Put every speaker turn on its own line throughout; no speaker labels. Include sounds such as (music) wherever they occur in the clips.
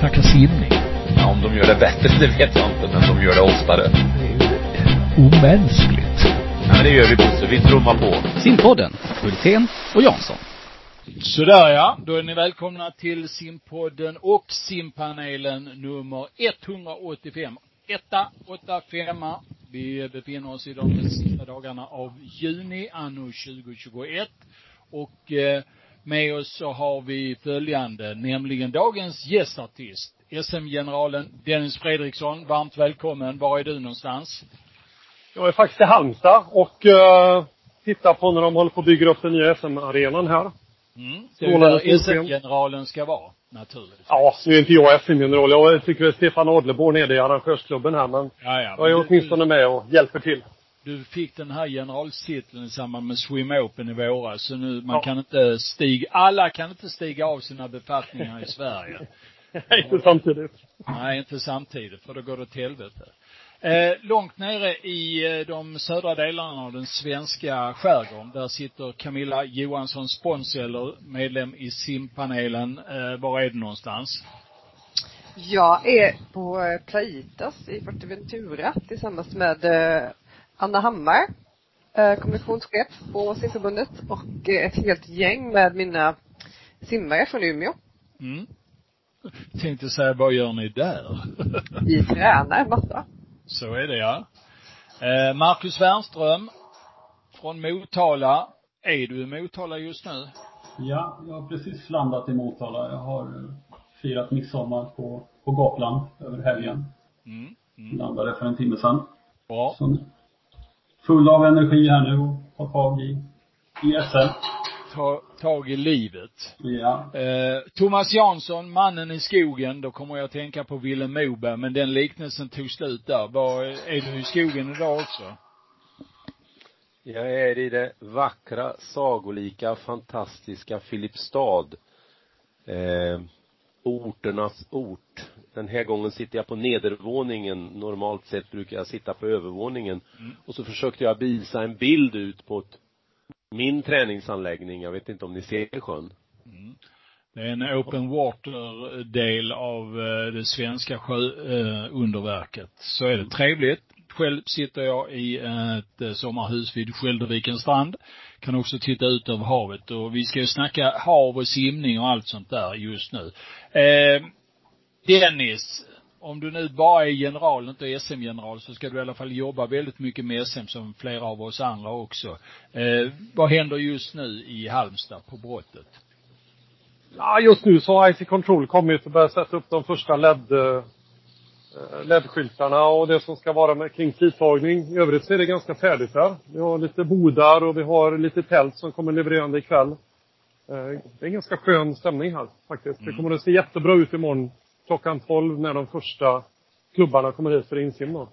snacka simning.
Ja, om de gör det bättre, (laughs) det vet jag inte, men de gör det oftare.
Det är ju omänskligt.
Ja, men det gör vi Bosse. Vi trummar på.
Simpodden, Hultén och Jansson.
Sådär ja, då är ni välkomna till simpodden och simpanelen nummer 185. Etta, åtta, femma. Vi befinner oss i de sista dagarna av juni anno 2021. Och eh, med oss så har vi följande, nämligen dagens gästartist, SM-generalen Dennis Fredriksson. Varmt välkommen. Var är du någonstans?
Jag är faktiskt i Halmstad och uh, tittar på när de håller på att bygga upp den nya SM-arenan här.
Mm. Det är där SM-generalen ska vara, naturligtvis.
Ja, nu är inte jag SM-general. Jag tycker att Stefan Adlerborn är det i arrangörsklubben här, men
Ja, ja.
jag är
Men
åtminstone med och hjälper till.
Du fick den här generaltiteln i samband med Swim Open i våras, så nu, man
Ja.
kan inte stiga, alla kan inte stiga av sina befattningar i Sverige. (laughs)
inte samtidigt.
Nej, inte samtidigt, för då går det åt helvete. Eh, långt nere i eh, de södra delarna av den svenska skärgården, där sitter Camilla Johansson Sponseller, medlem i simpanelen. Eh, var är du någonstans?
Jag är på eh, Plaitas i Fuerteventura tillsammans med eh, Anna Hammar, eh, kommissionschef på simförbundet och eh, ett helt gäng med mina simmare från Umeå.
Mm. Tänkte säga, vad gör ni där?
Vi tränar massa.
Så är det ja. Eh, Marcus Wernström från Motala. Är du i Motala just nu?
Ja, jag har precis landat i Motala. Jag har firat midsommar på, på Gotland över helgen.
Mm. Mm.
Landade för en timme sedan.
Bra.
Så full av energi här nu och tar tag i, i SM.
Ta tag i livet.
Ja,
Eh, Thomas Jansson, mannen i skogen. Då kommer jag att tänka på Willem Moberg, men den liknelsen tog slut där. Var, är du i skogen idag också?
Jag är i det vackra, sagolika, fantastiska Filipstad. Eh, orternas ort. Den här gången sitter jag på nedervåningen. Normalt sett brukar jag sitta på övervåningen.
Mm.
Och så försökte jag visa en bild ut på ett, min träningsanläggning. Jag vet inte om ni ser sjön.
Det är en open water del av eh, det svenska sjöunderverket. Så är det trevligt. Själv sitter jag i ett eh, sommarhus vid Skäldervikens strand. Kan också titta ut över havet och vi ska ju snacka hav och simning och allt sånt där just nu. Eh, Dennis, om du nu bara är general, inte SM-general, så ska du i alla fall jobba väldigt mycket med SM som flera av oss andra också. Eh, vad händer just nu i Halmstad på brottet?
Ja, just nu så har IC Control kommit och börjat sätta upp de första LED eh, LED-skyltarna och det som ska vara med kring tidtagning. I övrigt så är det ganska färdigt här. Vi har lite bodar och vi har lite tält som kommer levererande ikväll. Eh, Det är en ganska skön stämning här faktiskt. Det
Mm.
kommer att se jättebra ut imorgon klockan 12 när de första klubbarna kommer hit för insim då.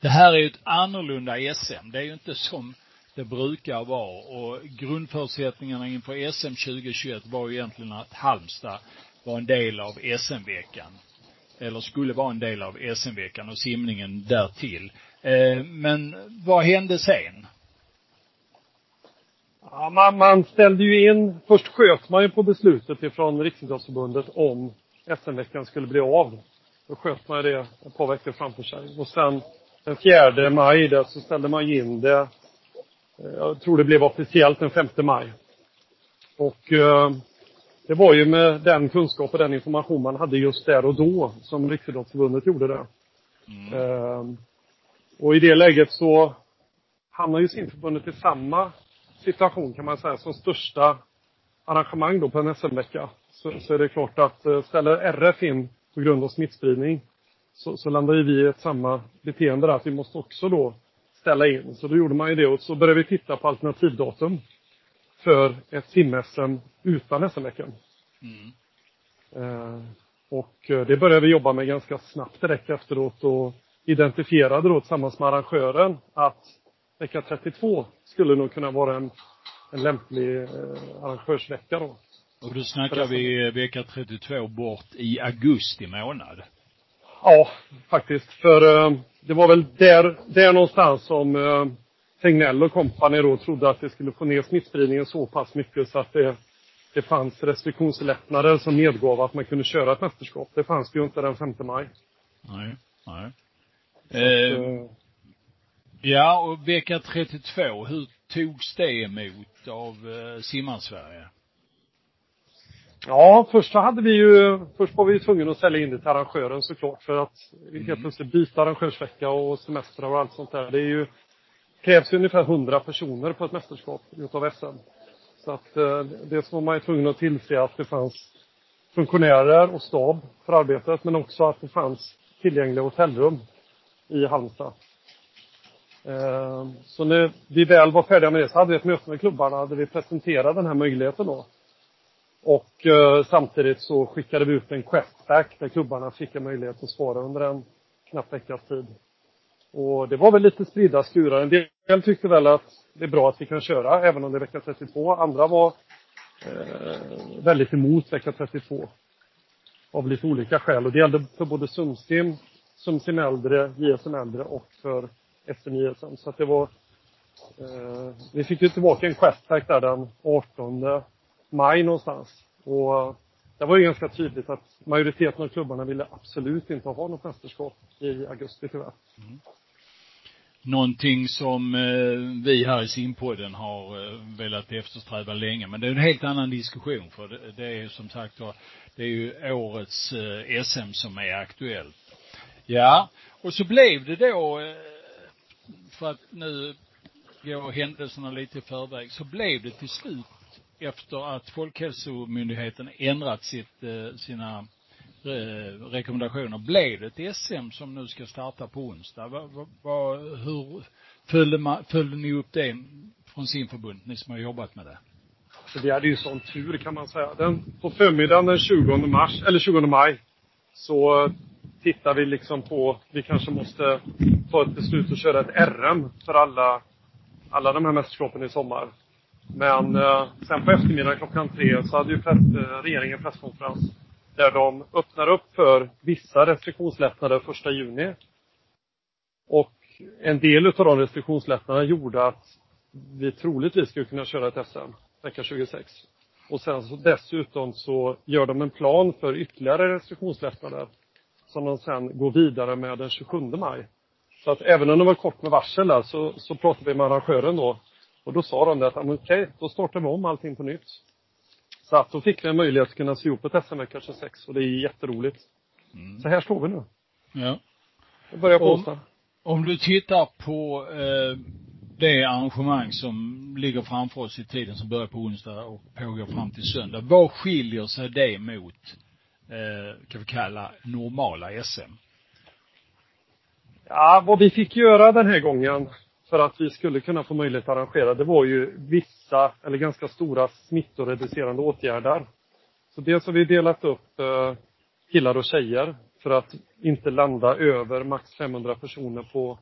Det här är ju ett annorlunda SM. Det är ju inte som det brukar vara och grundförutsättningarna inför SM 2021 var ju egentligen att Halmstad var en del av SM-veckan. Eller skulle vara en del av SM-veckan och simningen därtill. Eh, men vad hände sen?
Ja, man, man ställde ju in, först sköt man ju på beslutet ifrån Riksidrottsförbundet om SM-veckan skulle bli av. Då sköt man ju det ett par veckor framför sig. Och sen den 4 maj där så ställde man ju in det. Eh, jag tror det blev officiellt den 5 maj. Och eh, det var ju med den kunskap och den information man hade just där och då som Riksidrottsförbundet gjorde det. Eh, och i det läget så hamnar ju simförbundet i samma situation kan man säga som största arrangemang då på en SM-vecka. Så, så är det klart att eh, ställer RF in på grund av smittspridning så, så landar ju vi i ett samma beteende där att vi måste också då ställa in. Så då gjorde man ju det och så började vi titta på alternativdatum för ett sim-SM utan SM-veckan.
Mm.
Eh, och eh, det började vi jobba med ganska snabbt direkt efteråt och identifierade då tillsammans med arrangören att vecka 32 skulle nog kunna vara en, en lämplig eh, arrangörsvecka då.
Och då snackar vi vecka 32 bort i augusti månad.
Ja, faktiskt. För eh, det var väl där, där någonstans som eh, Tegnell och kompani då trodde att det skulle få ner smittspridningen så pass mycket så att det det fanns restriktionslättnader som medgav att man kunde köra ett mästerskap. Det fanns det ju inte den 5 maj.
Nej, nej.
Att,
Eh,
eh,
ja, och vecka 32, hur togs det emot av eh, Simmarsverige?
Ja, först så hade vi ju, först var vi tvungna att sälja in det till arrangören såklart för att helt plötsligt byta arrangörsvecka och semestrar och allt sånt där. Det är ju, krävs ju ungefär 100 personer på ett mästerskap utav SM. Så att eh, dels var man ju tvungen att tillse att det fanns funktionärer och stab för arbetet men också att det fanns tillgängliga hotellrum i Halmstad. Eh, så när vi väl var färdiga med det så hade vi ett möte med klubbarna där vi presenterade den här möjligheten då. Och eh, samtidigt så skickade vi ut en questback där klubbarna fick en möjlighet att svara under en knapp veckas tid. Och det var väl lite spridda skurar. En del tyckte väl att det är bra att vi kan köra även om det är vecka 32. Andra var eh, väldigt emot vecka 32. Av lite olika skäl. Och det gällde för både Sumsim, Sumsim äldre, JSM äldre och för SM JSM. Så att det var eh, vi fick ju tillbaka en questback där den 18 maj någonstans. Och det var ju ganska tydligt att majoriteten av klubbarna ville absolut inte ha något mästerskap i augusti tyvärr. Mm.
Någonting som eh, vi här i Simpodden har eh, velat eftersträva länge. Men det är en helt annan diskussion för det, det är ju som sagt var, det är ju årets eh, SM som är aktuellt. Ja, och så blev det då, eh, för att nu gå händelserna lite i förväg, så blev det till slut efter att Folkhälsomyndigheten ändrat sitt, eh, sina Eh, rekommendationer, blev det ett SM som nu ska starta på onsdag. Va, va, va, hur följde, man, följde ni upp det från sin förbund, ni som har jobbat med det?
Alltså, vi hade ju sån tur kan man säga. Den, på förmiddagen den 20 mars, eller 20 maj, så tittar vi liksom på, vi kanske måste ta ett beslut och köra ett RM för alla, alla de här mästerskapen i sommar. Men eh, sen på eftermiddagen klockan tre så hade ju press, eh, regeringen presskonferens där de öppnar upp för vissa restriktionslättnader första juni. Och en del utav de restriktionslättnaderna gjorde att vi troligtvis skulle kunna köra ett SM vecka 26. Och sen så dessutom så gör de en plan för ytterligare restriktionslättnader som de sen går vidare med den 27 maj. Så att även om det var kort med varsel där så, så pratade vi med arrangören då. Och då sa de det att, okej, okay, då startar vi om allting på nytt. Så att då fick vi en möjlighet att kunna sy ihop ett SM vecka 26 och det är jätteroligt. Så här står vi nu.
Ja.
Det börjar på
Om-
onsdag.
Om du tittar på eh, det arrangemang som ligger framför oss i tiden som börjar på onsdag och pågår fram till söndag. Vad skiljer sig det mot, eh, kan vi kalla, normala SM?
Ja, vad vi fick göra den här gången för att vi skulle kunna få möjlighet att arrangera, det var ju vissa, eller ganska stora smittoreducerande åtgärder. Så dels har vi delat upp eh, killar och tjejer för att inte landa över max 500 personer på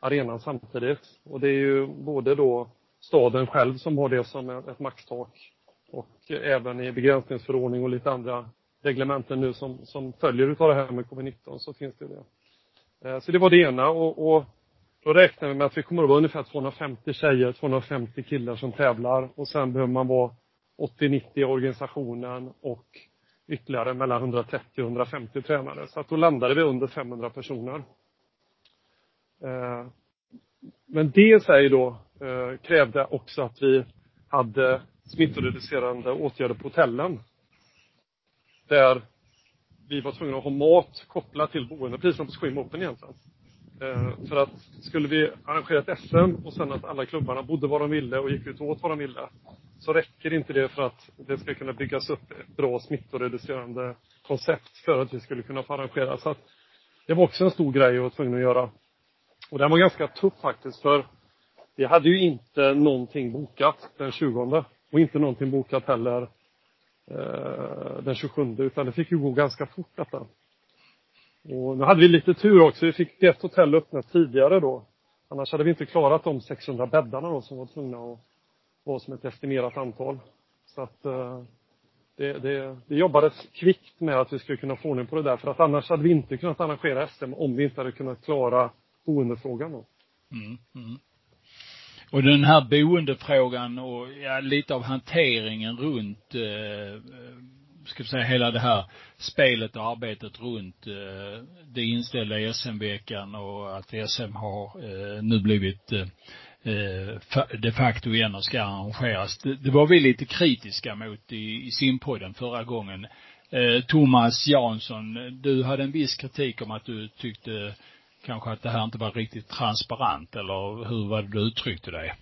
arenan samtidigt. Och det är ju både då staden själv som har det som ett maxtak och även i begränsningsförordning och lite andra reglementen nu som, som följer utav det här med covid-19 så finns det det. Eh, så det var det ena och, och då räknar vi med att vi kommer att vara ungefär 250 tjejer, 250 killar som tävlar och sen behöver man vara 80-90 i organisationen och ytterligare mellan 130 och 150 tränare. Så att då landade vi under 500 personer. Eh, men det i sig då eh, krävde också att vi hade smittoreducerande åtgärder på hotellen. Där vi var tvungna att ha mat kopplat till boende, precis som på Swim Open egentligen. Eh, för att skulle vi arrangera ett SM och sen att alla klubbarna bodde var de ville och gick ut och åt vad de ville. Så räcker inte det för att det ska kunna byggas upp ett bra smittoreducerande koncept för att vi skulle kunna få arrangera. Så att det var också en stor grej jag var tvungen att göra. Och den var ganska tuff faktiskt för vi hade ju inte någonting bokat den 20 och inte någonting bokat heller eh, den 27 utan det fick ju gå ganska fort detta. Och nu hade vi lite tur också. Vi fick ett hotell öppnat tidigare då. Annars hade vi inte klarat de 600 bäddarna då som var tvungna att vara som ett estimerat antal. Så att eh, det, det, det jobbades kvickt med att vi skulle kunna få ordning på det där. För att annars hade vi inte kunnat arrangera SM om vi inte hade kunnat klara boendefrågan då.
Mm, mm. Och den här boendefrågan och ja, lite av hanteringen runt, eh, ska vi säga hela det här spelet och arbetet runt eh, det inställda SM-veckan och att SM har eh, nu blivit eh, eh de facto igen och ska arrangeras. Det, det var vi lite kritiska mot i, i simpodden förra gången. Eh, Thomas Jansson, du hade en viss kritik om att du tyckte kanske att det här inte var riktigt transparent eller hur var det du uttryckte dig?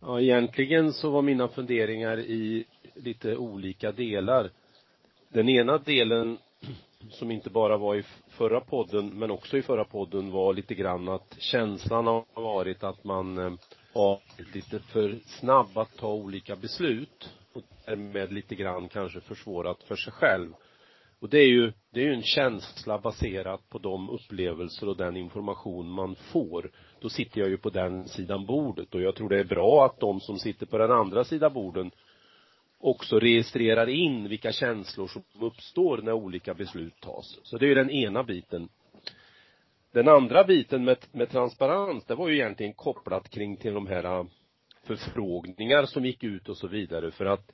Ja, egentligen så var mina funderingar i lite olika delar. Den ena delen som inte bara var i förra podden men också i förra podden var lite grann att känslan har varit att man eh, har lite för snabb att ta olika beslut och därmed lite grann kanske försvårat för sig själv. Och det är ju, det är ju en känsla baserat på de upplevelser och den information man får. Då sitter jag ju på den sidan bordet och jag tror det är bra att de som sitter på den andra sidan borden också registrerar in vilka känslor som uppstår när olika beslut tas. Så det är ju den ena biten. Den andra biten med, med transparens, det var ju egentligen kopplat kring till de här äh, förfrågningar som gick ut och så vidare för att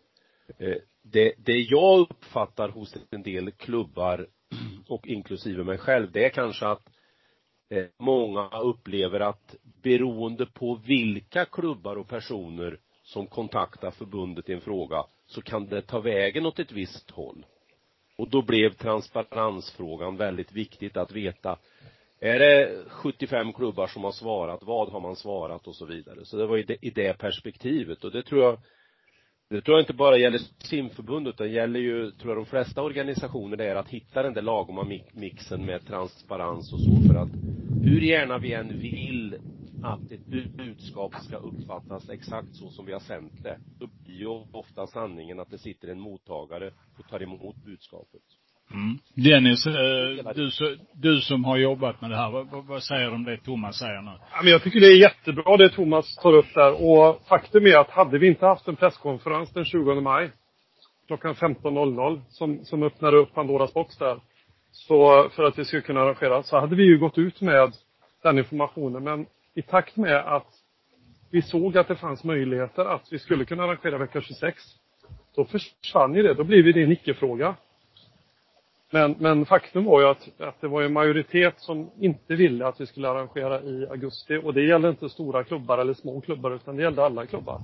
eh, det, det jag uppfattar hos en del klubbar (clears throat) och inklusive mig själv, det är kanske att eh, många upplever att beroende på vilka klubbar och personer som kontaktar förbundet i en fråga så kan det ta vägen åt ett visst håll. Och då blev transparensfrågan väldigt viktigt att veta är det 75 klubbar som har svarat, vad har man svarat och så vidare. Så det var i det, i det perspektivet och det tror jag det tror jag inte bara gäller simförbundet, utan gäller ju, tror jag, de flesta organisationer, det är att hitta den där lagoma mixen med transparens och så för att hur gärna vi än vill att ett budskap ska uppfattas exakt så som vi har sänt det, då blir ju ofta sanningen att det sitter en mottagare och tar emot budskapet.
Mm. Dennis, eh, du, du som har jobbat med det här, vad, vad säger du om det Thomas säger nu?
Ja, men jag tycker det är jättebra det Thomas tar upp där. Och faktum är att hade vi inte haft en presskonferens den 20 maj klockan 15.00 som, som öppnade upp Pandoras box där. Så för att vi skulle kunna arrangera, så hade vi ju gått ut med den informationen. Men i takt med att vi såg att det fanns möjligheter att vi skulle kunna arrangera vecka 26, då försvann ju det. Då blev det en icke-fråga. Men, men faktum var ju att, att det var en majoritet som inte ville att vi skulle arrangera i augusti. Och det gällde inte stora klubbar eller små klubbar, utan det gällde alla klubbar.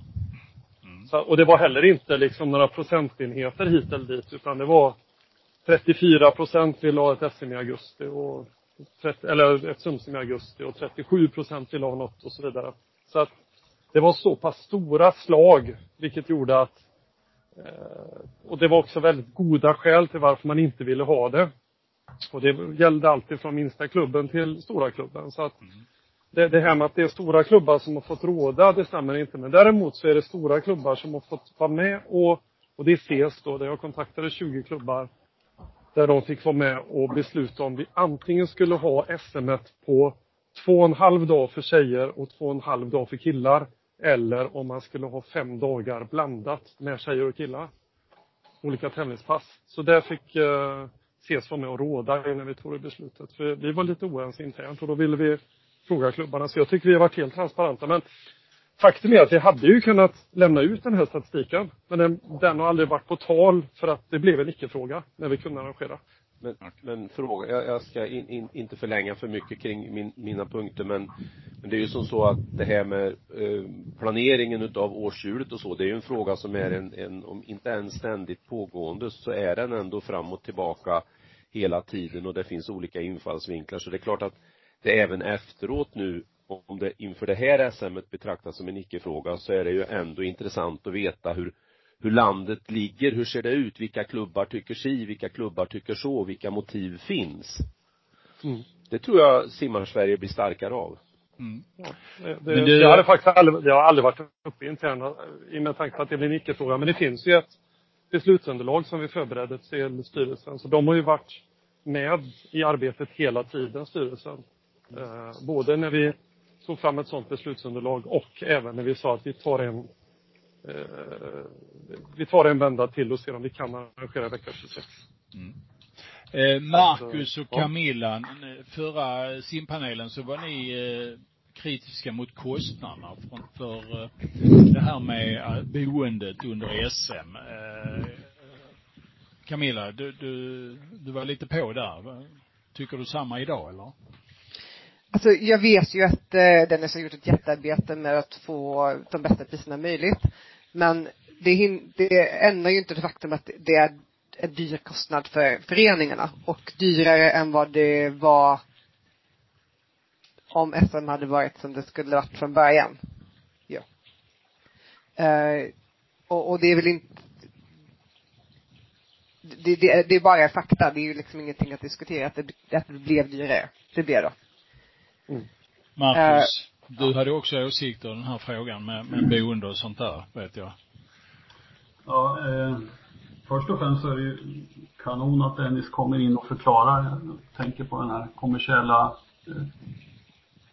Mm. Så, och det var heller inte liksom några procentenheter hit eller dit, utan det var 34 procent ville ha ett SM i augusti och 30, eller ett Sumsim i augusti och 37 procent ville ha något och så vidare. Så att det var så pass stora slag, vilket gjorde att eh, och det var också väldigt goda skäl till varför man inte ville ha det. Och det gällde alltid från minsta klubben till stora klubben. Så att det, det här med att det är stora klubbar som har fått råda, det stämmer inte. Men däremot så är det stora klubbar som har fått vara med och, och det ses då, där jag kontaktade 20 klubbar där de fick vara med och besluta om vi antingen skulle ha SM på två och en halv dag för tjejer och två och en halv dag för killar. Eller om man skulle ha fem dagar blandat med tjejer och killar. Olika tävlingspass. Så där fick eh, ses vara med och råda innan vi tog det beslutet. För vi var lite oense internt och då ville vi fråga klubbarna. Så jag tycker vi har varit helt transparenta. Men faktum är att vi hade ju kunnat lämna ut den här statistiken. Men den, den har aldrig varit på tal för att det blev en icke-fråga när vi kunde arrangera.
Men, men fråga, jag, jag ska in, in, inte förlänga för mycket kring min, mina punkter men, men det är ju som så att det här med eh, planeringen utav årshjulet och så, det är ju en fråga som är en, en, om inte ens ständigt pågående så är den ändå fram och tillbaka hela tiden och det finns olika infallsvinklar så det är klart att det även efteråt nu om det inför det här SMet betraktas som en icke-fråga så är det ju ändå intressant att veta hur hur landet ligger, hur ser det ut, vilka klubbar tycker si, vilka klubbar tycker så, vilka motiv finns. Mm. Det tror jag simmar-Sverige blir starkare av.
Mm. Ja, det, det, det, det, hade faktiskt aldrig, det har aldrig varit uppe internt i med tanke på att det blir en icke-fråga. Men det finns ju ett beslutsunderlag som vi förberedde till styrelsen. Så de har ju varit med i arbetet hela tiden, styrelsen. Eh, både när vi tog fram ett sådant beslutsunderlag och även när vi sa att vi tar en eh, vi tar en vända till och ser om vi kan arrangera vecka 26. Mm.
Eh, Marcus och Camilla, förra simpanelen så var ni eh, kritiska mot kostnaderna för, eh, det här med boendet under SM. Camilla, du, du, du var lite på där. Tycker du samma idag eller?
Alltså jag vet ju att eh, Dennis har gjort ett jättearbete med att få de bästa priserna möjligt. Men det, hin- det ändrar ju inte det faktum att det är en dyr kostnad för föreningarna och dyrare än vad det var om SM hade varit som det skulle varit från början. Ja. Eh, och, och det är väl inte det, det, det är bara fakta, det är ju liksom ingenting att diskutera att det, att det blev dyrare. Det blev det.
Marcus, du hade också åsikter i den här frågan med, med boende och sånt där, vet jag.
Ja, eh, först och främst så är det ju kanon att Dennis kommer in och förklarar. Jag tänker på den här kommersiella eh,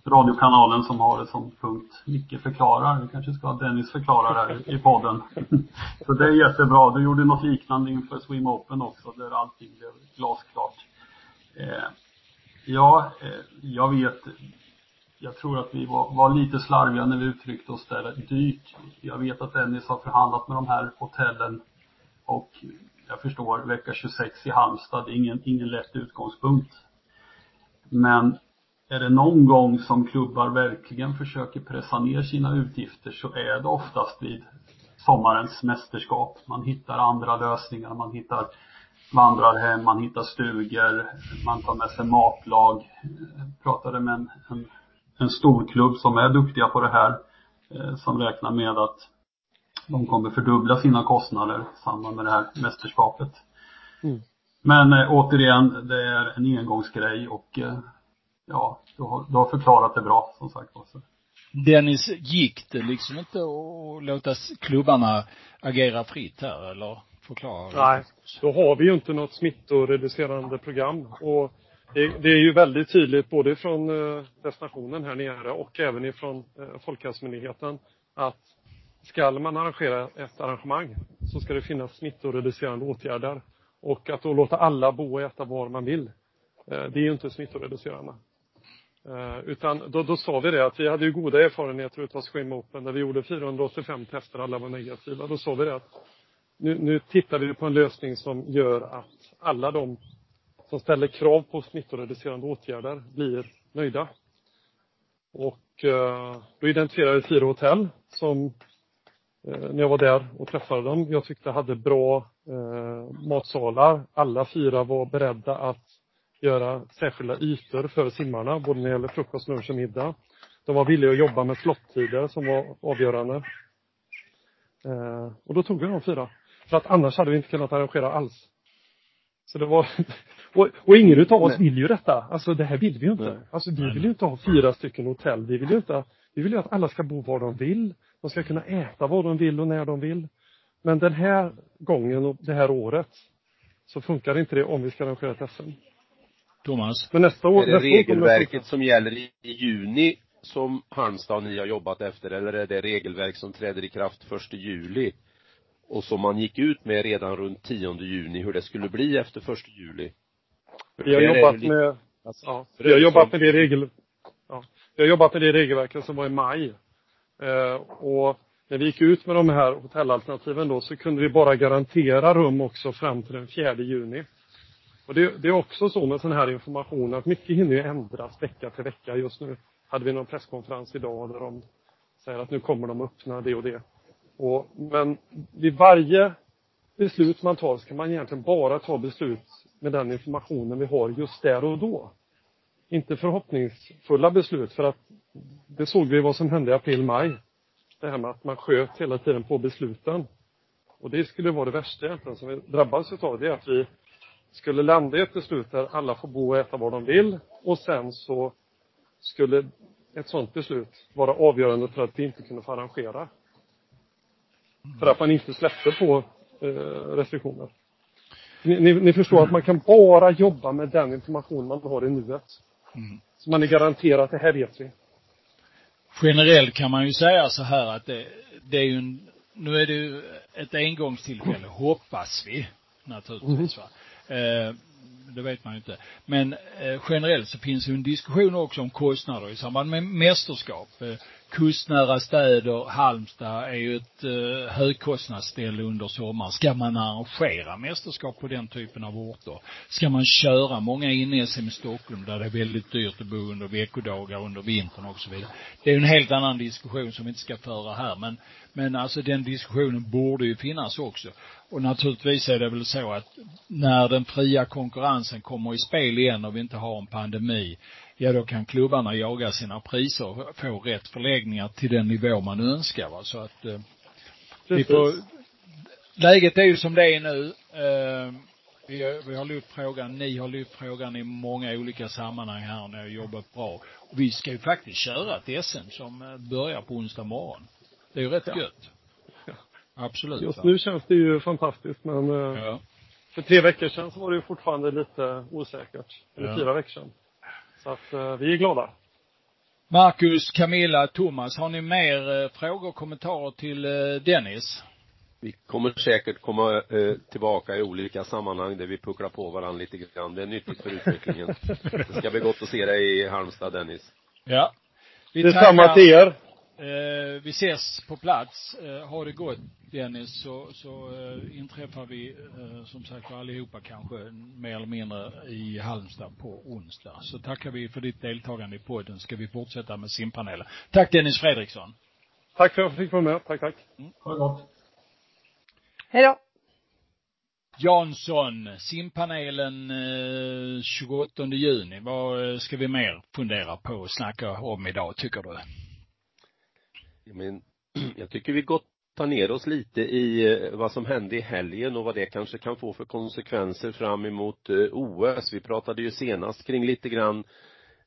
radiokanalen som har det som punkt Micke förklarar. Vi kanske ska ha Dennis förklara där i podden. (laughs) så det är jättebra. Du gjorde något liknande inför Swim Open också där allting blev glasklart. Eh, ja, eh, jag vet jag tror att vi var, var lite slarviga när vi uttryckte oss där dyrt. Jag vet att Dennis har förhandlat med de här hotellen och jag förstår vecka 26 i Halmstad, det är ingen, ingen lätt utgångspunkt. Men är det någon gång som klubbar verkligen försöker pressa ner sina utgifter så är det oftast vid sommarens mästerskap. Man hittar andra lösningar, man hittar vandrarhem, man hittar stugor, man tar med sig matlag. Jag pratade med en, en en stor klubb som är duktiga på det här, eh, som räknar med att de kommer fördubbla sina kostnader i samband med det här mästerskapet.
Mm.
Men eh, återigen, det är en engångsgrej och eh, ja, du har, du har förklarat det bra som sagt också.
Dennis, gick det liksom inte att låta klubbarna agera fritt här eller förklara?
Nej, då har vi ju inte något smittoreducerande program och det, det är ju väldigt tydligt både från eh, destinationen här nere och även ifrån eh, Folkhälsomyndigheten att ska man arrangera ett arrangemang så ska det finnas smittoreducerande åtgärder. Och att då låta alla bo och äta var man vill, eh, det är ju inte smittoreducerande. Utan då, då sa vi det att vi hade ju goda erfarenheter utav Swim Open där vi gjorde 485 tester, alla var negativa. Då sa vi det att nu, nu tittar vi på en lösning som gör att alla de som ställer krav på smittoreducerande åtgärder blir nöjda. Och eh, då identifierade vi fyra hotell som eh, när jag var där och träffade dem, jag tyckte hade bra eh, matsalar. Alla fyra var beredda att göra särskilda ytor för simmarna, både när det gäller frukost, lunch och middag. De var villiga att jobba med slottider som var avgörande. Eh, och då tog vi de fyra. För att annars hade vi inte kunnat arrangera alls. Så det var, (laughs) och, och ingen utav oss
Nej.
vill ju detta. Alltså det här vill vi ju inte.
Nej.
Alltså vi vill ju inte ha fyra stycken hotell. Vi vill ju inte, vi vill ju att alla ska bo var de vill. De ska kunna äta vad de vill och när de vill. Men den här gången och det här året så funkar inte det om vi ska arrangera ett SM.
Thomas?
Men nästa år,
Är det
nästa år
regelverket
funka.
som gäller i i juni som Halmstad och ni har jobbat efter eller är det regelverk som träder i kraft första juli? Och som man gick ut med redan runt 10 juni hur det skulle bli efter första juli?
Vi har jobbat
lite-
med,
Alltså,
ja, vi har jobbat
som-
med det regel, ja, vi har jobbat med det regelverket som var i maj. Eh, och när vi gick ut med de här hotellalternativen då så kunde vi bara garantera rum också fram till den 4 juni. Och det, det är också så med sån här information att mycket hinner ju ändras vecka till vecka. Just nu hade vi någon presskonferens idag där de säger att nu kommer de öppna det och det. Och, men vid varje beslut man tar så kan man egentligen bara ta beslut med den informationen vi har just där och då. Inte förhoppningsfulla beslut för att det såg vi vad som hände i april, maj. Det här med att man sköt hela tiden på besluten. Och det skulle vara det värsta egentligen som vi drabbades utav. Det är att vi skulle landa i ett beslut där alla får bo och äta var de vill och sen så skulle ett sådant beslut vara avgörande för att vi inte kunde få arrangera. För att man inte släppte på eh, restriktioner. Ni, ni, ni förstår att man kan bara jobba med den information man har i nuet.
Mm.
Så man är garanterad att det här vet vi.
Generellt kan man ju säga så här att det, det är ju en, nu är det ju ett engångstillfälle, hoppas vi naturligtvis va. Eh, det vet man ju inte. Men eh, generellt så finns ju en diskussion också om kostnader i samband med mästerskap. Eh, kustnära städer, Halmstad är ju ett eh, högkostnadsställe under sommaren. Ska man arrangera mästerskap på den typen av orter? Ska man köra många in-SM i Stockholm där det är väldigt dyrt att bo under veckodagar under vintern och så vidare. Det är ju en helt annan diskussion som vi inte ska föra här men, men alltså den diskussionen borde ju finnas också. Och naturligtvis är det väl så att när den fria konkurrensen kommer i spel igen och vi inte har en pandemi, ja då kan klubbarna jaga sina priser och få rätt förläggningar till den nivå man önskar va. Så att eh, vi får, läget är ju som det är nu. Eh, vi, vi har lyft frågan, ni har lyft frågan i många olika sammanhang här när jag jobbat bra. Och vi ska ju faktiskt köra ett SM som eh, börjar på onsdag morgon. Det är ju rätt ja. gött. Absolut.
Just va? nu känns det ju fantastiskt men eh, ja. för tre veckor sedan så var det ju fortfarande lite osäkert. Eller ja. fyra veckor sedan. Så att eh, vi är glada.
Marcus, Camilla, Thomas, har ni mer eh, frågor och kommentarer till eh, Dennis?
Vi kommer säkert komma eh, tillbaka i olika sammanhang där vi pucklar på varandra lite grann. Det är nyttigt för utvecklingen. (laughs) Det ska bli gott att se dig i Halmstad, Dennis.
Ja.
Vi Detsamma till er.
Eh, vi ses på plats. Eh, ha det gott Dennis, så, så eh, inträffar vi eh, som sagt allihopa kanske mer eller mindre i Halmstad på onsdag. Så tackar vi för ditt deltagande i podden. Ska vi fortsätta med simpanelen. Tack Dennis Fredriksson.
Tack för att jag fick vara med. Tack, tack.
Mm. Ha det gott.
Hej då.
Jansson, simpanelen eh, 28 juni. Vad eh, ska vi mer fundera på och snacka om idag, tycker du?
Men, (clears throat) jag tycker vi gott tar ner oss lite i eh, vad som hände i helgen och vad det kanske kan få för konsekvenser fram emot eh, OS. Vi pratade ju senast kring lite grann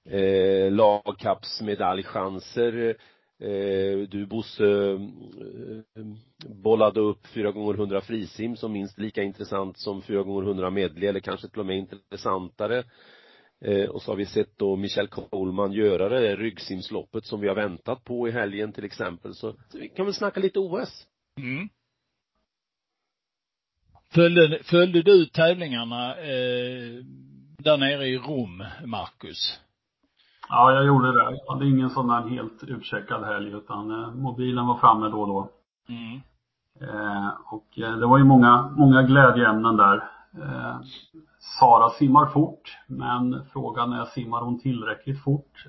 eh, lagkappsmedaljchanser. Eh, du Bosse eh, bollade upp 4 gånger 100 frisim som minst lika intressant som 4 gånger 100 medley eller kanske till och med intressantare. Eh, och så har vi sett då Michel Coleman göra det där ryggsimsloppet som vi har väntat på i helgen till exempel. Så, så vi kan väl snacka lite OS.
Mm. Följde, följde du tävlingarna eh, där nere i Rom, Marcus?
Ja, jag gjorde det. Jag hade ingen sån där helt utcheckad helg utan eh, mobilen var framme då och då. Mm. Eh, och eh, det var ju många, många glädjeämnen där. Sara simmar fort, men frågan är, simmar hon tillräckligt fort?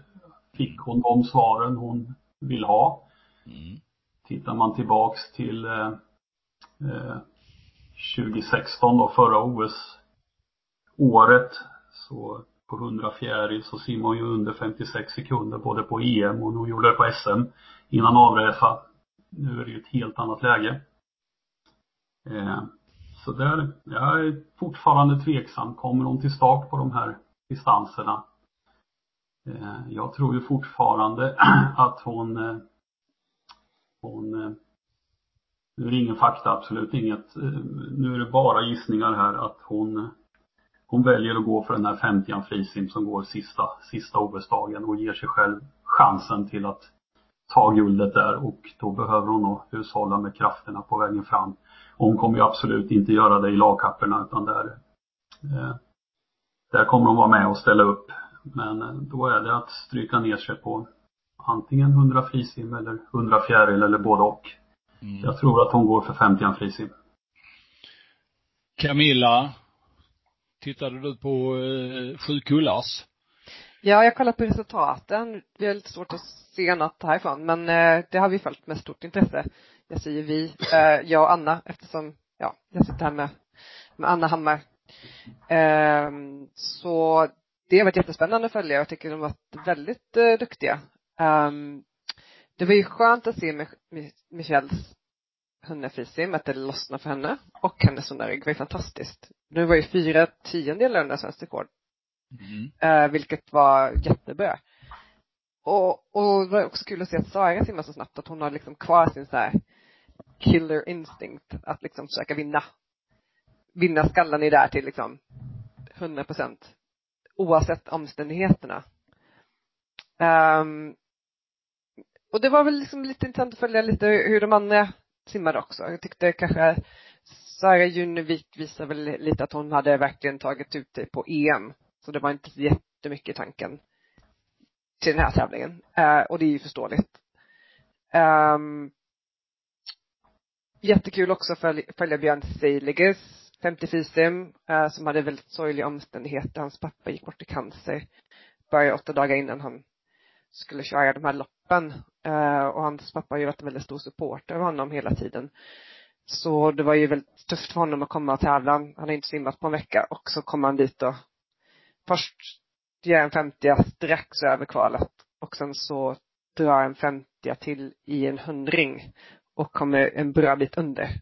Fick hon de svaren hon vill ha? Mm. Tittar man tillbaks till eh, 2016 eh, då, förra OS-året, så på 100 fjäril så simmar hon ju under 56 sekunder både på EM och hon gjorde det på SM innan avresa. Nu är det ju ett helt annat läge. Eh, så där, jag är fortfarande tveksam. Kommer hon till start på de här distanserna? Eh, jag tror ju fortfarande (clears throat) att hon, eh, hon, eh, nu är det ingen fakta, absolut inget. Nu är det bara gissningar här att hon, hon väljer att gå för den här 50 frisim som går sista, sista OS-dagen och ger sig själv chansen till att ta guldet där och då behöver hon nog hushålla med krafterna på vägen fram. Hon kommer ju absolut inte göra det i lagkapperna utan där, eh, där kommer hon vara med och ställa upp. Men eh, då är det att stryka ner sig på antingen 100 frisim eller 100 fjäril eller både och. Mm. Jag tror att hon går för 50 frisim.
Camilla, tittade du på eh, sju kullars?
Ja, jag har kollat på resultaten. Vi har lite svårt att se något härifrån, men eh, det har vi följt med stort intresse jag säger vi, eh, jag och Anna eftersom, ja, jag sitter här med, med Anna Hammar. Ehm, så det har varit jättespännande att följa. Jag tycker de har varit väldigt eh, duktiga. Um, det var ju skönt att se Mich Michels hundefrisim, att det lossnade för henne och hennes hundrygg var ju fantastiskt. Nu var ju fyra tiondelar under svenskt rekord. Mm. Vilket var jättebra. Och, och det var också kul att se att Sara simmar så snabbt, att hon har liksom kvar sin så här killer instinct att liksom försöka vinna. Vinna skallen i där till liksom 100 procent. Oavsett omständigheterna. Um, och det var väl liksom lite intressant att följa lite hur de andra simmade också. Jag tyckte kanske Sara Junevik visade väl lite att hon hade verkligen tagit ut det på EM. Så det var inte jättemycket jättemycket tanken till den här tävlingen. Eh, och det är ju förståeligt. Eh, jättekul också att följa Björn Seiliges 50 frisim, eh, som hade väldigt sorgliga omständigheter. Hans pappa gick bort i cancer. Började åtta dagar innan han skulle köra de här loppen. Eh, och hans pappa har ju varit en väldigt stor supporter av honom hela tiden. Så det var ju väldigt tufft för honom att komma och tävla. Han har inte simmat på en vecka och så kom han dit och först gör en 50 strax över kvalet och sen så drar en 50 till i en hundring och kommer en bra bit under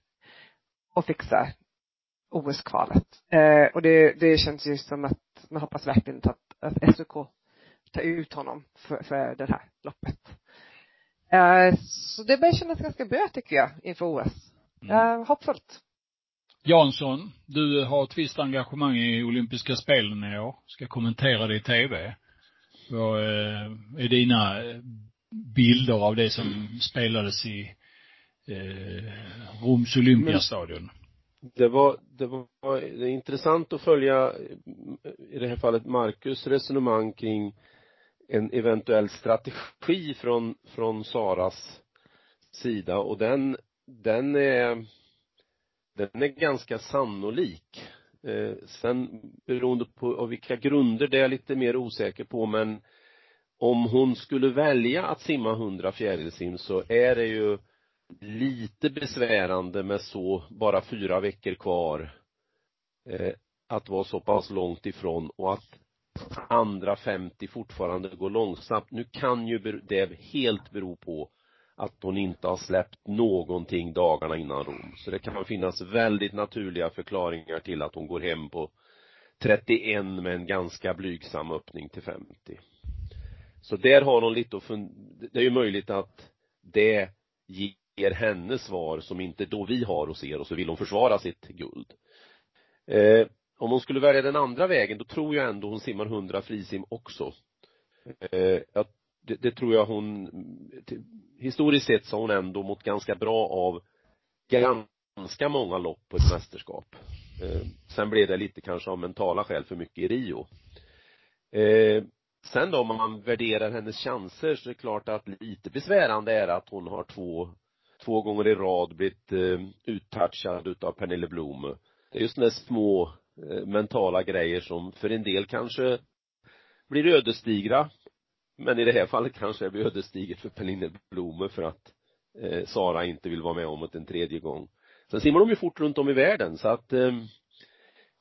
och fixar OS-kvalet. Eh, och det, det känns ju som att man hoppas verkligen att, att SOK tar ut honom för, för det här loppet. Eh, så det börjar kännas ganska bra tycker jag inför OS. Mm. Eh, hoppfullt.
Jansson, du har ett visst engagemang i olympiska spelen i år. Ska kommentera det i tv. Vad eh, är dina eh, bilder av det som spelades i eh, Roms Olympiastadion?
Det var, det var det är intressant att följa eh, i det här fallet Marcus resonemang kring en eventuell strategi från, från Saras sida och den, den är den är ganska sannolik. Eh, sen beroende på av vilka grunder det är jag lite mer osäker på men om hon skulle välja att simma 100 fjärilsim så är det ju lite besvärande med så bara fyra veckor kvar eh, att vara så pass långt ifrån och att andra 50 fortfarande går långsamt. Nu kan ju det helt bero på att hon inte har släppt någonting dagarna innan Rom. Så det kan finnas väldigt naturliga förklaringar till att hon går hem på 31 med en ganska blygsam öppning till 50. Så där har hon lite att fund- det är ju möjligt att det ger henne svar som inte då vi har och ser och så vill hon försvara sitt guld. Eh, om hon skulle välja den andra vägen, då tror jag ändå hon simmar 100 frisim också. Eh, jag det, det tror jag hon, historiskt sett så har hon ändå mått ganska bra av ganska många lopp på ett mästerskap. Eh, sen blev det lite kanske av mentala skäl för mycket i Rio. Eh, sen då om man värderar hennes chanser så är det klart att lite besvärande är att hon har två, två gånger i rad blivit eh, uttouchad utav Pernille Blom. Det är just de små eh, mentala grejer som för en del kanske blir ödesdigra men i det här fallet kanske det blir ödesdigert för Pernille Blome för att eh, Sara inte vill vara med om det en tredje gång. Sen simmar de ju fort runt om i världen så att eh,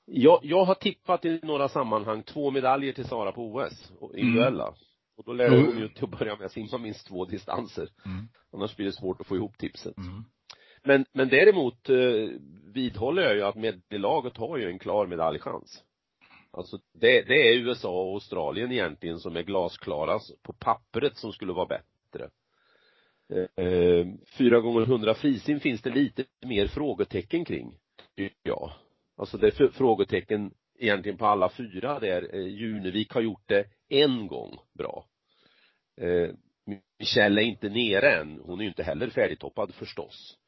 jag, jag har tippat i några sammanhang två medaljer till Sara på OS, individuella. Mm. Och då lär mm. hon ju till att börja med simma minst två distanser. Mm. Annars blir det svårt att få ihop tipset. Mm. Men, men däremot eh, vidhåller jag ju att medellaget har ju en klar medaljchans. Alltså det, det är USA och Australien egentligen som är glasklara på pappret som skulle vara bättre. Eh, eh fyra gånger hundra frisim finns det lite mer frågetecken kring, tycker jag. Alltså det är frågetecken egentligen på alla fyra där. Eh, Junevik har gjort det en gång bra. Eh, Michelle är inte nere än. Hon är ju inte heller färdigtoppad förstås.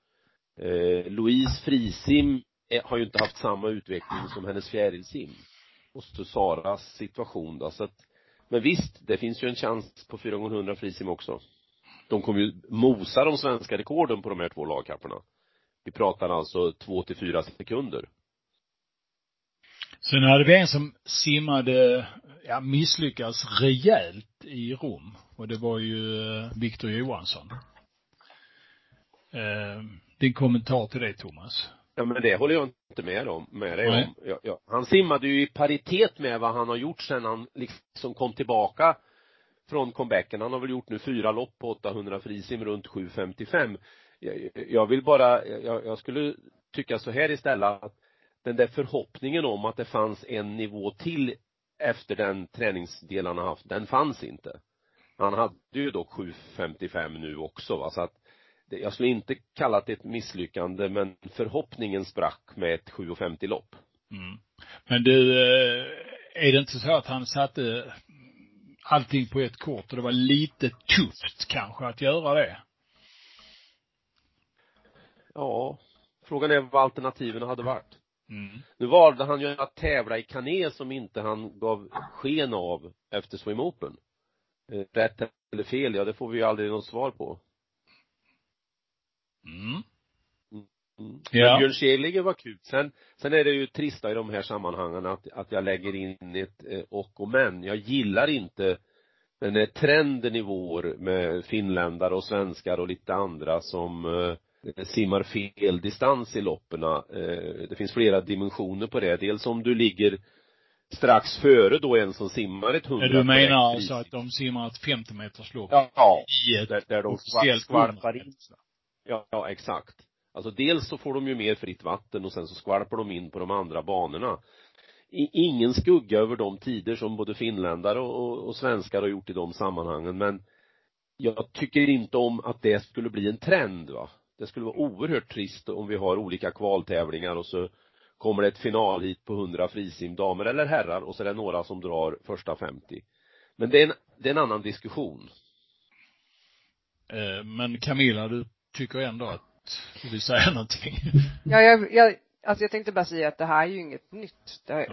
Eh, Louise frisim eh, har ju inte haft samma utveckling som hennes fjärilsim och så Saras situation då så att men visst, det finns ju en chans på 4 gånger 100 frisim också. De kommer ju mosa de svenska rekorden på de här två lagkapporna. Vi pratar alltså två till fyra sekunder.
Sen hade vi en som simmade, ja misslyckas rejält i Rom. Och det var ju eh, Victor Viktor Johansson. Eh, din kommentar till det Thomas?
Ja men det håller jag inte med om, med dig om. Ja, ja. Han simmade ju i paritet med vad han har gjort sen han liksom kom tillbaka från comebacken. Han har väl gjort nu fyra lopp på 800 frisim runt 7.55. Jag, jag vill bara, jag, jag skulle tycka så här istället att den där förhoppningen om att det fanns en nivå till efter den träningsdel han har haft, den fanns inte. Han hade ju dock 7.55 nu också va, så att jag skulle inte kalla det ett misslyckande men förhoppningen sprack med ett 7.50 lopp.
Mm. Men du, eh, är det inte så att han satte allting på ett kort och det var lite tufft kanske att göra det?
Ja, Frågan är vad alternativen hade varit.
Mm.
Nu valde han ju att tävla i kané som inte han gav sken av efter Swim Open. Eh, Rätt eller fel, ja det får vi ju aldrig något svar på.
Mm.
Mm.
Ja.
Björn Skegligger var kul. Sen, sen är det ju trista i de här sammanhangen att, att jag lägger in ett eh, och och men. Jag gillar inte den här trenden i vår med finländare och svenskar och lite andra som eh, simmar fel distans i loppen. Eh, det finns flera dimensioner på det. Dels om du ligger strax före då en som simmar ett hundra
Du menar alltså att de simmar ett 50 meters lopp
Ja, ja.
i ett
Där, där de skvalpar
100
in Ja, ja, exakt. Alltså dels så får de ju mer fritt vatten och sen så skvalpar de in på de andra banorna. I, ingen skugga över de tider som både finländare och, och, och svenskar har gjort i de sammanhangen men jag tycker inte om att det skulle bli en trend va. Det skulle vara oerhört trist om vi har olika kvaltävlingar och så kommer det ett final hit på 100 frisim, damer eller herrar och så är det några som drar första 50. Men det är en, det är en annan diskussion.
Eh, men Camilla, du tycker ändå att du vill säga (laughs) någonting?
Ja, jag, jag, alltså jag tänkte bara säga att det här är ju inget nytt. Det, här-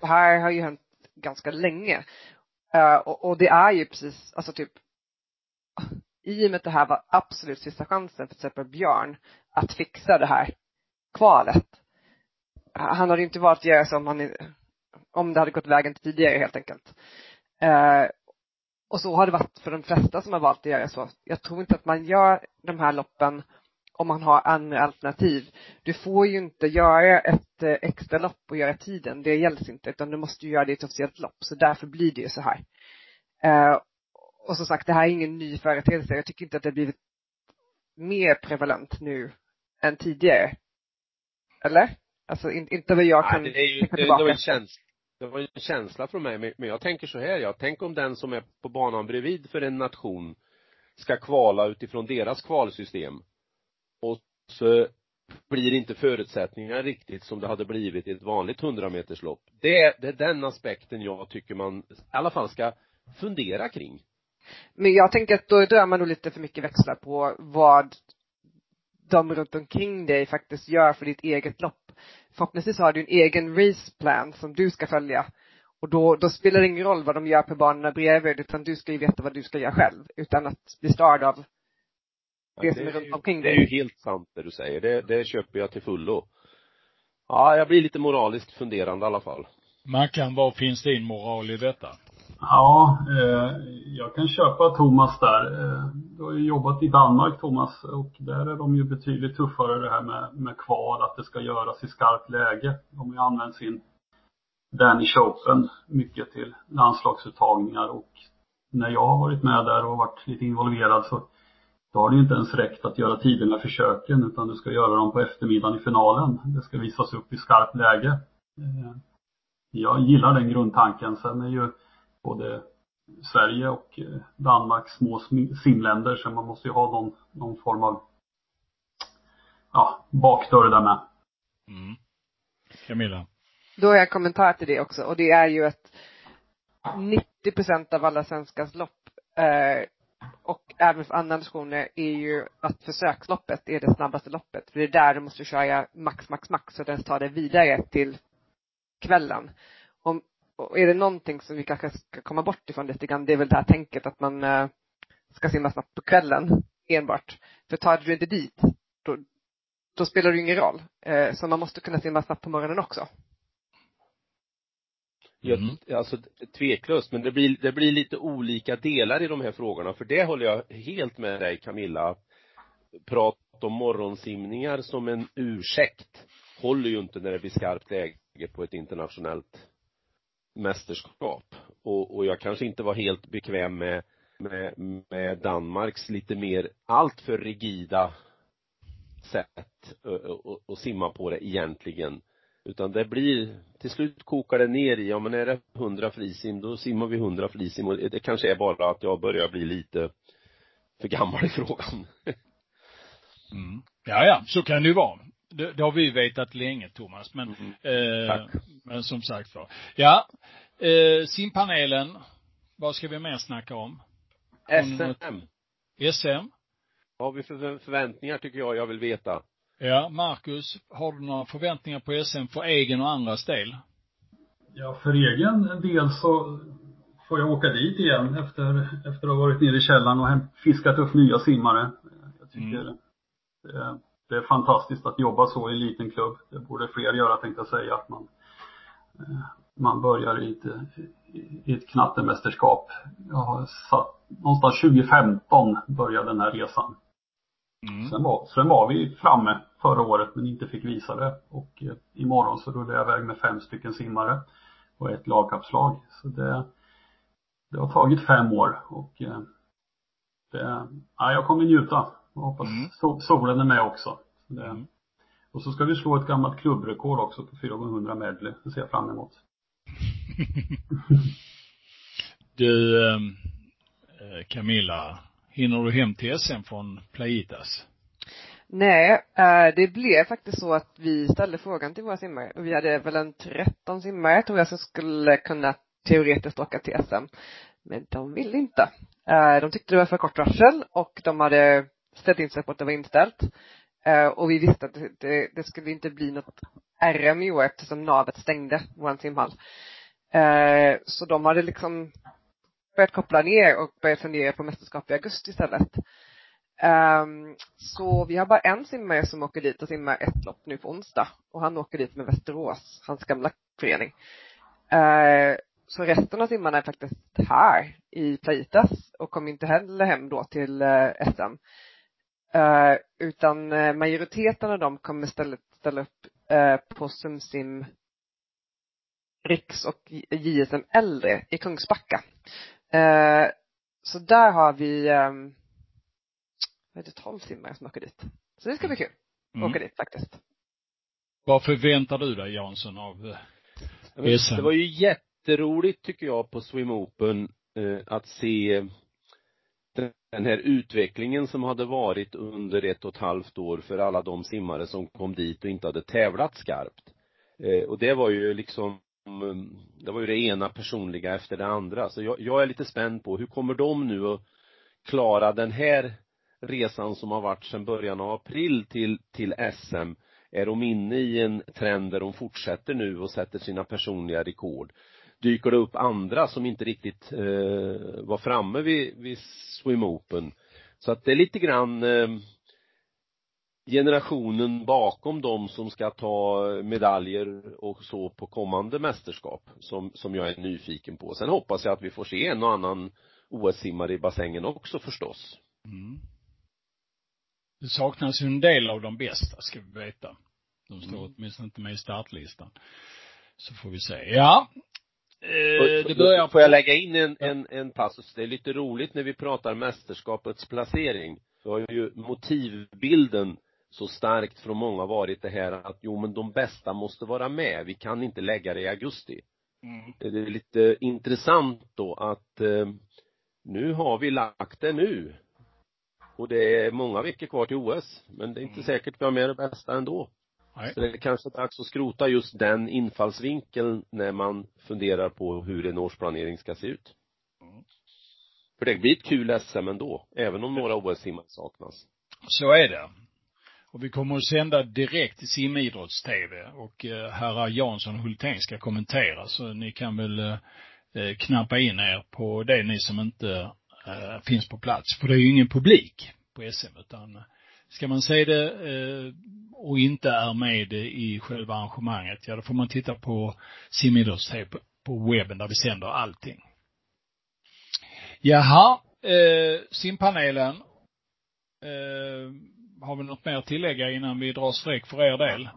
det här har ju hänt ganska länge. Eh, och, och det är ju precis, alltså typ, i och med att det här var absolut sista chansen för till exempel Björn att fixa det här kvalet. Han hade ju inte valt att göra så om han, om det hade gått vägen tidigare helt enkelt. Eh, och så har det varit för de flesta som har valt att göra så. Jag tror inte att man gör de här loppen om man har andra alternativ. Du får ju inte göra ett eh, extra lopp och göra tiden, det gälls inte, utan du måste ju göra det i ett officiellt lopp, så därför blir det ju så här. Eh, och som sagt, det här är ingen ny företeelse. Jag tycker inte att det har blivit mer prevalent nu än tidigare. Eller? Alltså in, inte vad jag kan
Nej, det är ju,
tänka
det, det
tillbaka.
var en känsla, det var en känsla från mig, men jag tänker så här, jag tänk om den som är på banan bredvid för en nation ska kvala utifrån deras kvalsystem. Och så blir inte förutsättningarna riktigt som det hade blivit i ett vanligt 100 meterslopp. Det är, det är den aspekten jag tycker man i alla fall ska fundera kring.
Men jag tänker att då drar man nog lite för mycket växlar på vad de runt omkring dig faktiskt gör för ditt eget lopp. Förhoppningsvis har du en egen raceplan som du ska följa. Och då, då spelar det ingen roll vad de gör på banorna bredvid, utan du ska ju veta vad du ska göra själv, utan att bli störd av det som är runt omkring
Det är ju
dig.
helt sant det du säger, det, det köper jag till fullo. Ja, jag blir lite moraliskt funderande i alla fall.
Mackan, vad finns din moral i detta?
Ja, eh, jag kan köpa Thomas där. Eh, du har ju jobbat i Danmark Thomas och där är de ju betydligt tuffare det här med, med kval, att det ska göras i skarpt läge. De har ju använt sin Danish Open mycket till landslagsuttagningar och när jag har varit med där och varit lite involverad så då har det ju inte ens räckt att göra tiderna i försöken utan du ska göra dem på eftermiddagen i finalen. Det ska visas upp i skarpt läge. Eh, jag gillar den grundtanken. Sen är ju både Sverige och eh, Danmark små sm- simländer så man måste ju ha någon, någon form av ja, bakdörr där med.
Mm. Camilla?
Då har jag en kommentar till det också och det är ju att 90 procent av alla svenskars lopp eh, och även för andra nationer är ju att försöksloppet är det snabbaste loppet. För det är där du måste köra max, max, max så att den tar dig vidare till kvällen. Om, och är det någonting som vi kanske ska komma bort ifrån lite grann, det är väl det här tänket att man eh, ska simma snabbt på kvällen enbart. För tar du inte dit, då, då spelar det ingen roll. Eh, så man måste kunna simma snabbt på morgonen också.
Jag,
Mm.
alltså tveklöst, men det blir, det blir lite olika delar i de här frågorna, för det håller jag helt med dig Camilla. Prat om morgonsimningar som en ursäkt håller ju inte när det blir skarpt läge på ett internationellt mästerskap. Och, och jag kanske inte var helt bekväm med, med, med Danmarks lite mer alltför rigida sätt att- att simma på det egentligen. Utan det blir, till slut kokar det ner i, ja men är det 100 frisim, då simmar vi 100 frisim och det kanske är bara att jag börjar bli lite för gammal i frågan.
Mm. Ja, ja, så kan det ju vara. Det, det har vi vetat länge, Thomas, men,
Mm.
eh,
Tack.
men som sagt var. Ja, eh, simpanelen, vad ska vi mer snacka om?
SM,
SM?
vad har vi för förväntningar tycker jag jag vill veta?
Ja, Marcus, har du några förväntningar på SM för egen och andras del?
Ja, för egen del så får jag åka dit igen efter, efter att ha varit nere i källaren och fiskat upp nya simmare. Jag tycker
Mm.
det, det är fantastiskt att jobba så i en liten klubb. Det borde fler göra tänkte jag säga. Att man, eh, man börjar i ett, i ett knattemästerskap. Jag har satt, någonstans 2015 började den här resan.
Mm.
Sen var, sen var vi framme förra året men inte fick visa det. Och eh, imorgon så rullar jag iväg med fem stycken simmare och ett lagkapslag. Så det, det har tagit fem år och eh, det, ja, jag kommer njuta. Jag hoppas
Mm.
so, solen är med också. Det,
Mm.
Och så ska vi slå ett gammalt klubbrekord också på 400 medley. Det ser jag fram emot. (laughs)
Du, ehm, eh, Camilla, hinner du hem till SM från Playitas?
Nej, eh, det blev faktiskt så att vi ställde frågan till våra simmare och vi hade väl en 13 simmare tror jag som skulle kunna teoretiskt åka till SM. Men de ville inte. Eh, De tyckte det var för kort varsel och de hade ställt in sig på att det var inställt. Eh, Och vi visste att det, det, skulle inte bli något RM i år eftersom navet stängde vår simhall. Eh, Så de hade liksom börjat koppla ner och börjat fundera på mästerskap i augusti istället. Ehm, så vi har bara en simmare som åker dit och simmar ett lopp nu på onsdag. Och han åker dit med Västerås, hans gamla förening. Eh, så resten av simmarna är faktiskt här i Plaitas och kommer inte heller hem då till eh, SM. Eh, utan eh, majoriteten av dem kommer istället ställa upp eh, på Sumsim Riks och JSM Äldre i Kungsbacka. Eh, så där har vi ehm, vad är det, 12 simmare som åker dit. Så det ska bli kul.
Mm.
Åka dit faktiskt.
Vad förväntar du dig Jansson av SM.
Det var ju jätteroligt tycker jag på Swim Open att se den här utvecklingen som hade varit under ett och ett halvt år för alla de simmare som kom dit och inte hade tävlat skarpt. Eh, och det var ju liksom mm, det var ju det ena personliga efter det andra. Så jag, jag är lite spänd på hur kommer de nu att klara den här resan som har varit sedan början av april till, till SM? Är de inne i en trend där de fortsätter nu och sätter sina personliga rekord? Dyker det upp andra som inte riktigt eh, var framme vid, vid Swim Open? Så att det är lite grann eh, generationen bakom dem som ska ta medaljer och så på kommande mästerskap som, som jag är nyfiken på. Sen hoppas jag att vi får se en och annan OS-simmare i bassängen också förstås.
Mm. Det saknas ju en del av de bästa, ska vi veta. De står
Mm.
åtminstone inte med i startlistan. Så får vi se. Ja. Eh, det börjar
Får jag lägga in en, en, en passus? Det är lite roligt när vi pratar mästerskapets placering. Då har ju motivbilden så starkt från många varit det här att jo men de bästa måste vara med. Vi kan inte lägga det i augusti.
Mm.
Det är lite intressant då att eh, nu har vi lagt det nu. Och det är många veckor kvar till OS. Men det är inte
Mm.
säkert vi har med det bästa ändå.
Nej.
Så det är kanske dags att skrota just den infallsvinkeln när man funderar på hur en årsplanering ska se ut.
Mm.
För det blir ett kul SM ändå, även om några OS-simmar saknas.
Så är det. Och vi kommer att sända direkt till simidrotts-tv och eh, herrar Jansson och Hultén ska kommentera så ni kan väl eh, eh, knappa in er på det ni som inte eh, finns på plats. För det är ju ingen publik på SM utan eh, ska man se det eh, och inte är med i själva arrangemanget, ja då får man titta på simidrotts-tv på, på webben där vi sänder allting. Jaha, eh, simpanelen Eh, har vi något mer att tillägga innan vi drar streck för er del?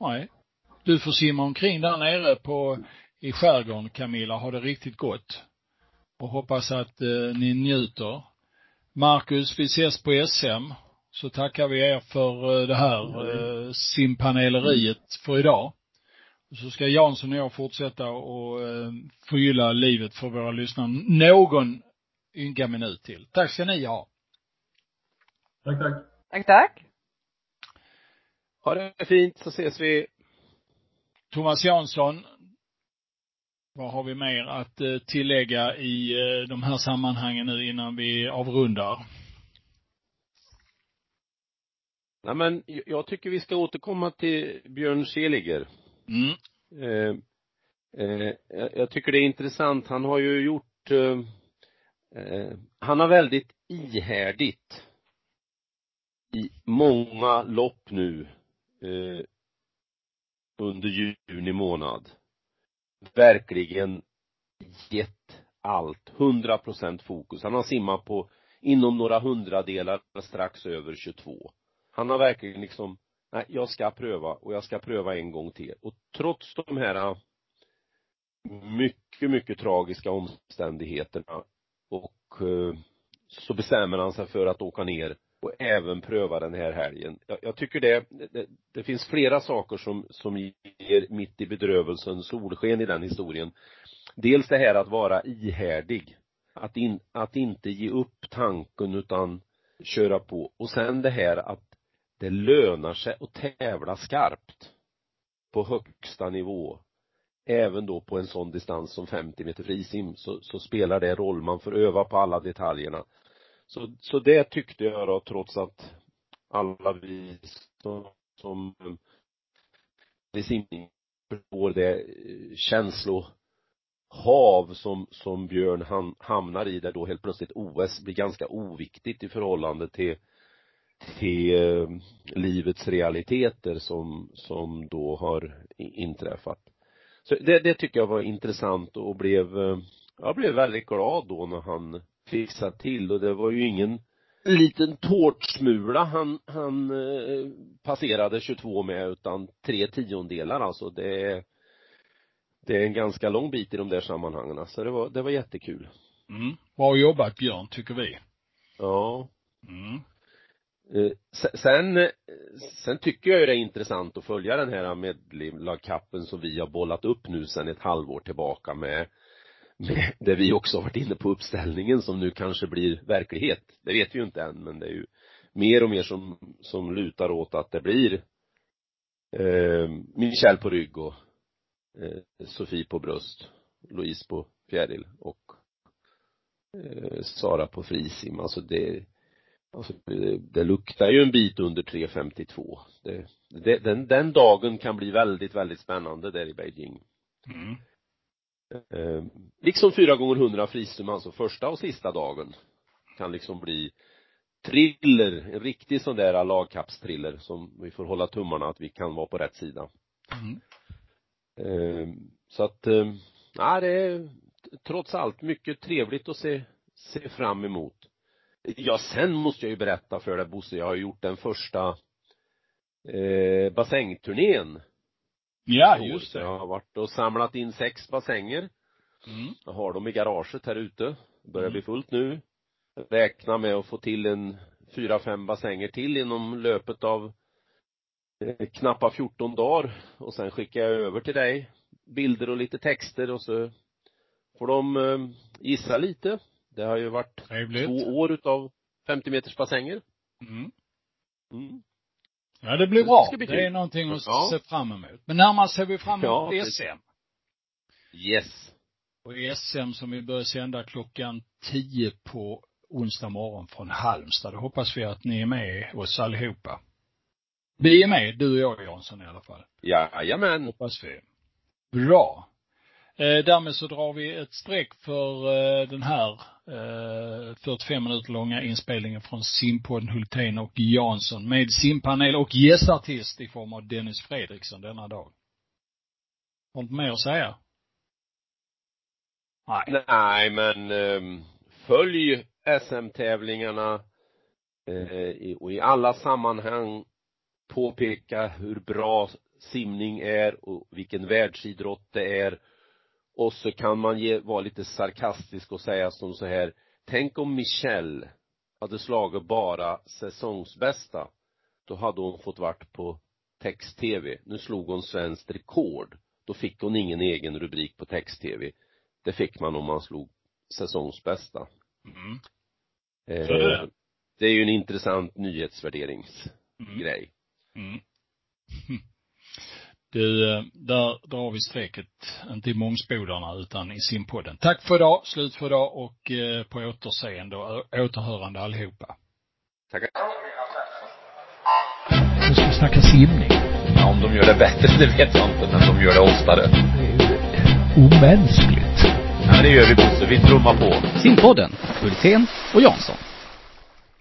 Nej. Du får simma omkring där nere på, i skärgården Camilla, ha det riktigt gott. Och hoppas att eh, ni njuter. Marcus, vi ses på SM. Så tackar vi er för eh, det här eh, simpaneleriet för idag. Så ska Jansson och jag fortsätta och eh, förgylla livet för våra lyssnare någon ynka minut till. Tack ska ni ha.
Tack, tack.
Tack, tack.
Ha det fint så ses vi.
Thomas Jansson, vad har vi mer att eh, tillägga i eh, de här sammanhangen nu innan vi avrundar?
Nej men jag tycker vi ska återkomma till Björn Seliger.
Mm.
Eh, eh, jag tycker det är intressant, han har ju gjort eh, eh, han har väldigt ihärdigt i många lopp nu under juni månad verkligen gett allt, hundra procent fokus. Han har simmat på inom några hundradelar strax över 22. Han har verkligen liksom, nej, jag ska pröva och jag ska pröva en gång till. Och trots de här äh, mycket, mycket tragiska omständigheterna och äh, så bestämmer han sig för att åka ner och även pröva den här helgen. Jag, jag tycker det, det, det, finns flera saker som, som ger mitt i bedrövelsen solsken i den historien. Dels det här att vara ihärdig. Att, in, att inte ge upp tanken utan köra på. Och sen det här att det lönar sig att tävla skarpt. På högsta nivå. Även då på en sån distans som 50 meter frisim så, så spelar det roll. Man får öva på alla detaljerna. Så, så det tyckte jag då trots att alla vi som, som i simning förstår det eh, känslohav som, som Björn ham, hamnar i där då helt plötsligt OS blir ganska oviktigt i förhållande till till eh, livets realiteter som, som då har inträffat. Så det, det tycker jag var intressant och blev, eh, jag blev väldigt glad då när han fixade till och det var ju ingen liten tårtsmula han, han eh, passerade 22 med utan tre tiondelar alltså det är det är en ganska lång bit i de där sammanhangen så det var, det var jättekul.
Mm. Bra jobbat Björn, tycker vi.
Ja.
Mm.
Eh, sen, sen tycker jag ju det är intressant att följa den här medlemlagkappen som vi har bollat upp nu sen ett halvår tillbaka med, med det vi också har varit inne på uppställningen som nu kanske blir verklighet. Det vet vi ju inte än men det är ju mer och mer som, som lutar åt att det blir eh, Michel på rygg och eh, Sofie på bröst, Louise på fjäril och eh, Sara på frisim. Alltså det Alltså, det, det luktar ju en bit under 3.52. Det, det, den, den dagen kan bli väldigt, väldigt spännande där i Beijing.
Mm.
Eh, liksom fyra gånger hundra frisum, alltså första och sista dagen kan liksom bli thriller, en riktig sån där lagkappstriller som vi får hålla tummarna att vi kan vara på rätt sida.
Mm.
Eh, så att, eh, nej det är trots allt mycket trevligt att se, se fram emot. Ja, sen måste jag ju berätta för dig Bosse, jag har gjort den första eh, bassängturnén.
Ja, just det.
Jag har varit och samlat in sex bassänger.
Mm.
Jag har dem i garaget här ute. Börjar
Mm.
bli fullt nu. Räkna med att få till en fyra, fem bassänger till inom löpet av eh, knappa 14 dagar. Och sen skickar jag över till dig bilder och lite texter och så får de eh, gissa lite. Det har ju varit
Trevligt.
två år utav 50 meters bassänger.
Mm.
Mm.
Ja, det blir
Det
bra.
bli
Det är någonting att
Ja.
se fram emot. Men närmast ser vi fram
Ja,
emot
precis.
SM.
Yes.
Och SM som vi börjar sända klockan 10 på onsdag morgon från Halmstad. Då hoppas vi att ni är med oss allihopa. Vi är med, du och jag Jansson i alla fall.
Jajamän.
Hoppas vi. Bra. Eh, därmed så drar vi ett streck för eh, den här eh, 45 minuter långa inspelningen från simpodden Hultén och Jansson med simpanel och gästartist i form av Dennis Fredriksson denna dag. Har inte mer att säga? Nej.
Nej, men ehm, eh, följ SM-tävlingarna eh, och i alla sammanhang påpeka hur bra simning är och vilken världsidrott det är. Och så kan man ge, vara lite sarkastisk och säga som så här, tänk om Michelle hade slagit bara säsongsbästa. Då hade hon fått vart på text-tv. Nu slog hon svenskt rekord. Då fick hon ingen egen rubrik på text-tv. Det fick man om man slog säsongsbästa.
Mm.
Eh,
det.
det är ju en intressant nyhetsvärderingsgrej.
Mm. Mm. (laughs) Du, eh, där drar vi strecket, inte i Mångsbodarna utan i simpodden. Tack för idag, slut för idag och eh, på återseende och återhörande allihopa.
Tackar.
Nu ska vi snacka simning.
Ja, om de gör det bättre, (laughs) det vet jag inte, men de gör det oftare.
Det är ju omänskligt.
Ja, men det gör vi Bosse, vi trummar på.
Simpodden, Hultén och Jansson.